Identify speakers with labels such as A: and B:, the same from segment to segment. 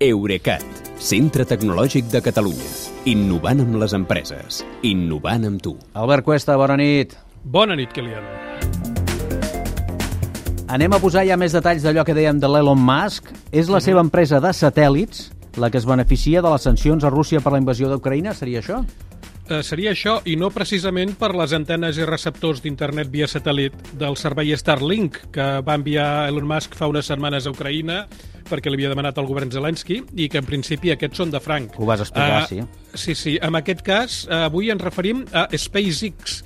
A: Eurecat, centre tecnològic de Catalunya. Innovant amb les empreses. Innovant amb tu.
B: Albert Cuesta, bona nit.
C: Bona nit, Kilian.
B: Anem a posar ja més detalls d'allò que dèiem de l'Elon Musk. És la seva empresa de satèl·lits la que es beneficia de les sancions a Rússia per la invasió d'Ucraïna, seria això?
C: Eh, seria això, i no precisament per les antenes i receptors d'internet via satèl·lit del servei Starlink, que va enviar Elon Musk fa unes setmanes a Ucraïna perquè l'havia demanat el govern Zelensky, i que en principi aquests són de franc.
B: Ho vas explicar,
C: uh,
B: sí.
C: Sí, sí. En aquest cas, uh, avui ens referim a SpaceX,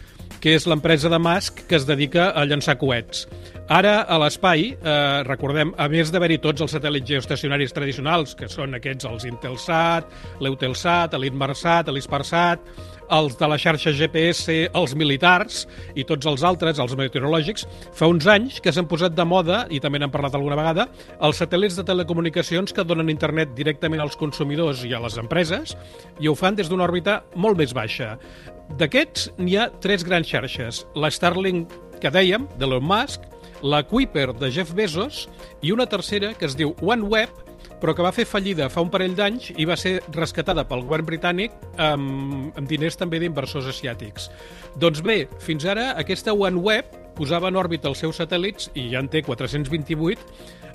C: que és l'empresa de Musk que es dedica a llançar coets. Ara, a l'espai, eh, recordem, a més d'haver-hi tots els satèl·lits geoestacionaris tradicionals, que són aquests els Intelsat, l'Eutelsat, l'Inmarsat, l'Isparsat, els de la xarxa GPS, els militars i tots els altres, els meteorològics, fa uns anys que s'han posat de moda, i també n'han parlat alguna vegada, els satèl·lits de telecomunicacions que donen internet directament als consumidors i a les empreses, i ho fan des d'una òrbita molt més baixa. D'aquests, n'hi ha tres grans xarxes. La Starlink, que dèiem, de Elon Musk, la Kuiper, de Jeff Bezos, i una tercera que es diu OneWeb, però que va fer fallida fa un parell d'anys i va ser rescatada pel govern britànic amb, amb diners també d'inversors asiàtics. Doncs bé, fins ara aquesta OneWeb posava en òrbita els seus satèl·lits, i ja en té 428,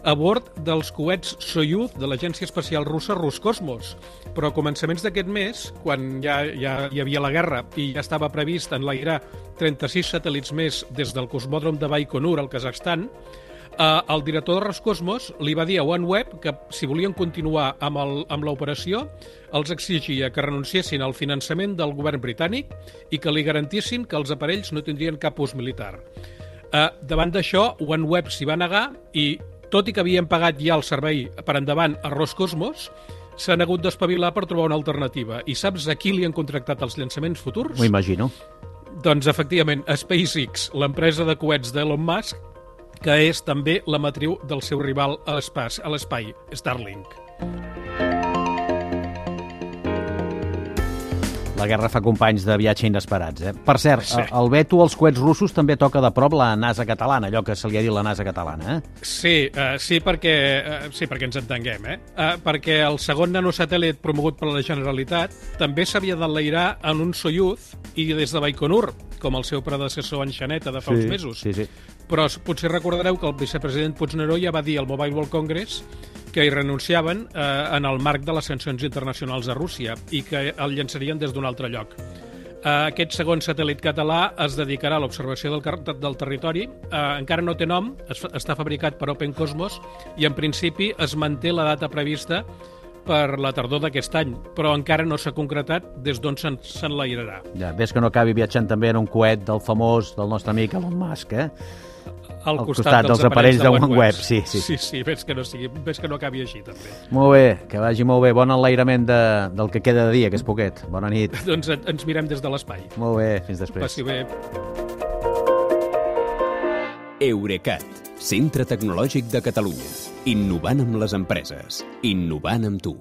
C: a bord dels coets Soyuz de l'Agència Espacial Russa Roscosmos. Però a començaments d'aquest mes, quan ja, ja hi havia la guerra i ja estava previst enlairar 36 satèl·lits més des del cosmòdrom de Baikonur al Kazakhstan, eh, el director de Roscosmos li va dir a OneWeb que si volien continuar amb el- amb l'operació els exigia que renunciessin al finançament del govern britànic i que li garantissin que els aparells no tindrien cap ús militar. Eh, davant d'això, OneWeb s'hi va negar i, tot i que havien pagat ja el servei per endavant a Roscosmos, s'han hagut d'espavilar per trobar una alternativa. I saps a qui li han contractat els llançaments futurs?
B: M'ho imagino.
C: Doncs, efectivament, SpaceX, l'empresa de coets d'Elon Musk, que és també la matriu del seu rival a l'espai, a l'espai Starlink.
B: La guerra fa companys de viatge inesperats, eh? Per cert,
C: Sí.
B: el veto als coets russos també toca de prop la NASA catalana, allò que se li ha dit la NASA catalana, eh?
C: Sí, uh, sí, perquè, uh, sí, perquè ens entenguem, eh? Uh, perquè el segon nanosatèl·lit promogut per la Generalitat també s'havia d'enlairar en un Soyuz i des de Baikonur, com el seu predecessor en Xaneta de fa uns mesos.
B: Sí, sí.
C: Però potser recordareu que el vicepresident Puigneró ja va dir al Mobile World Congress que hi renunciaven eh, en el marc de les sancions internacionals a Rússia i que el llançarien des d'un altre lloc. Eh, aquest segon satèl·lit català es dedicarà a l'observació del, del territori. Eh, encara no té nom, es, està fabricat per Open Cosmos i en principi es manté la data prevista per la tardor d'aquest any, però encara no s'ha concretat des d'on se'n- s'enlairarà.
B: Ja, ves que no acabi viatjant també en un coet del famós, del nostre amic Elon Musk, eh?
C: al,
B: Al costat dels aparells de OneWeb, sí, sí.
C: Sí, sí, ves que no, sigui, ves que no acabi així, també.
B: Molt bé, que vagi molt bé. Bon enlairament de, del que queda de dia, que és poquet. Bona nit.
C: Doncs ens mirem des de l'espai.
B: Molt bé, fins després.
C: Passi bé.
A: Eurecat, centre tecnològic de Catalunya. Innovant amb les empreses. Innovant amb tu.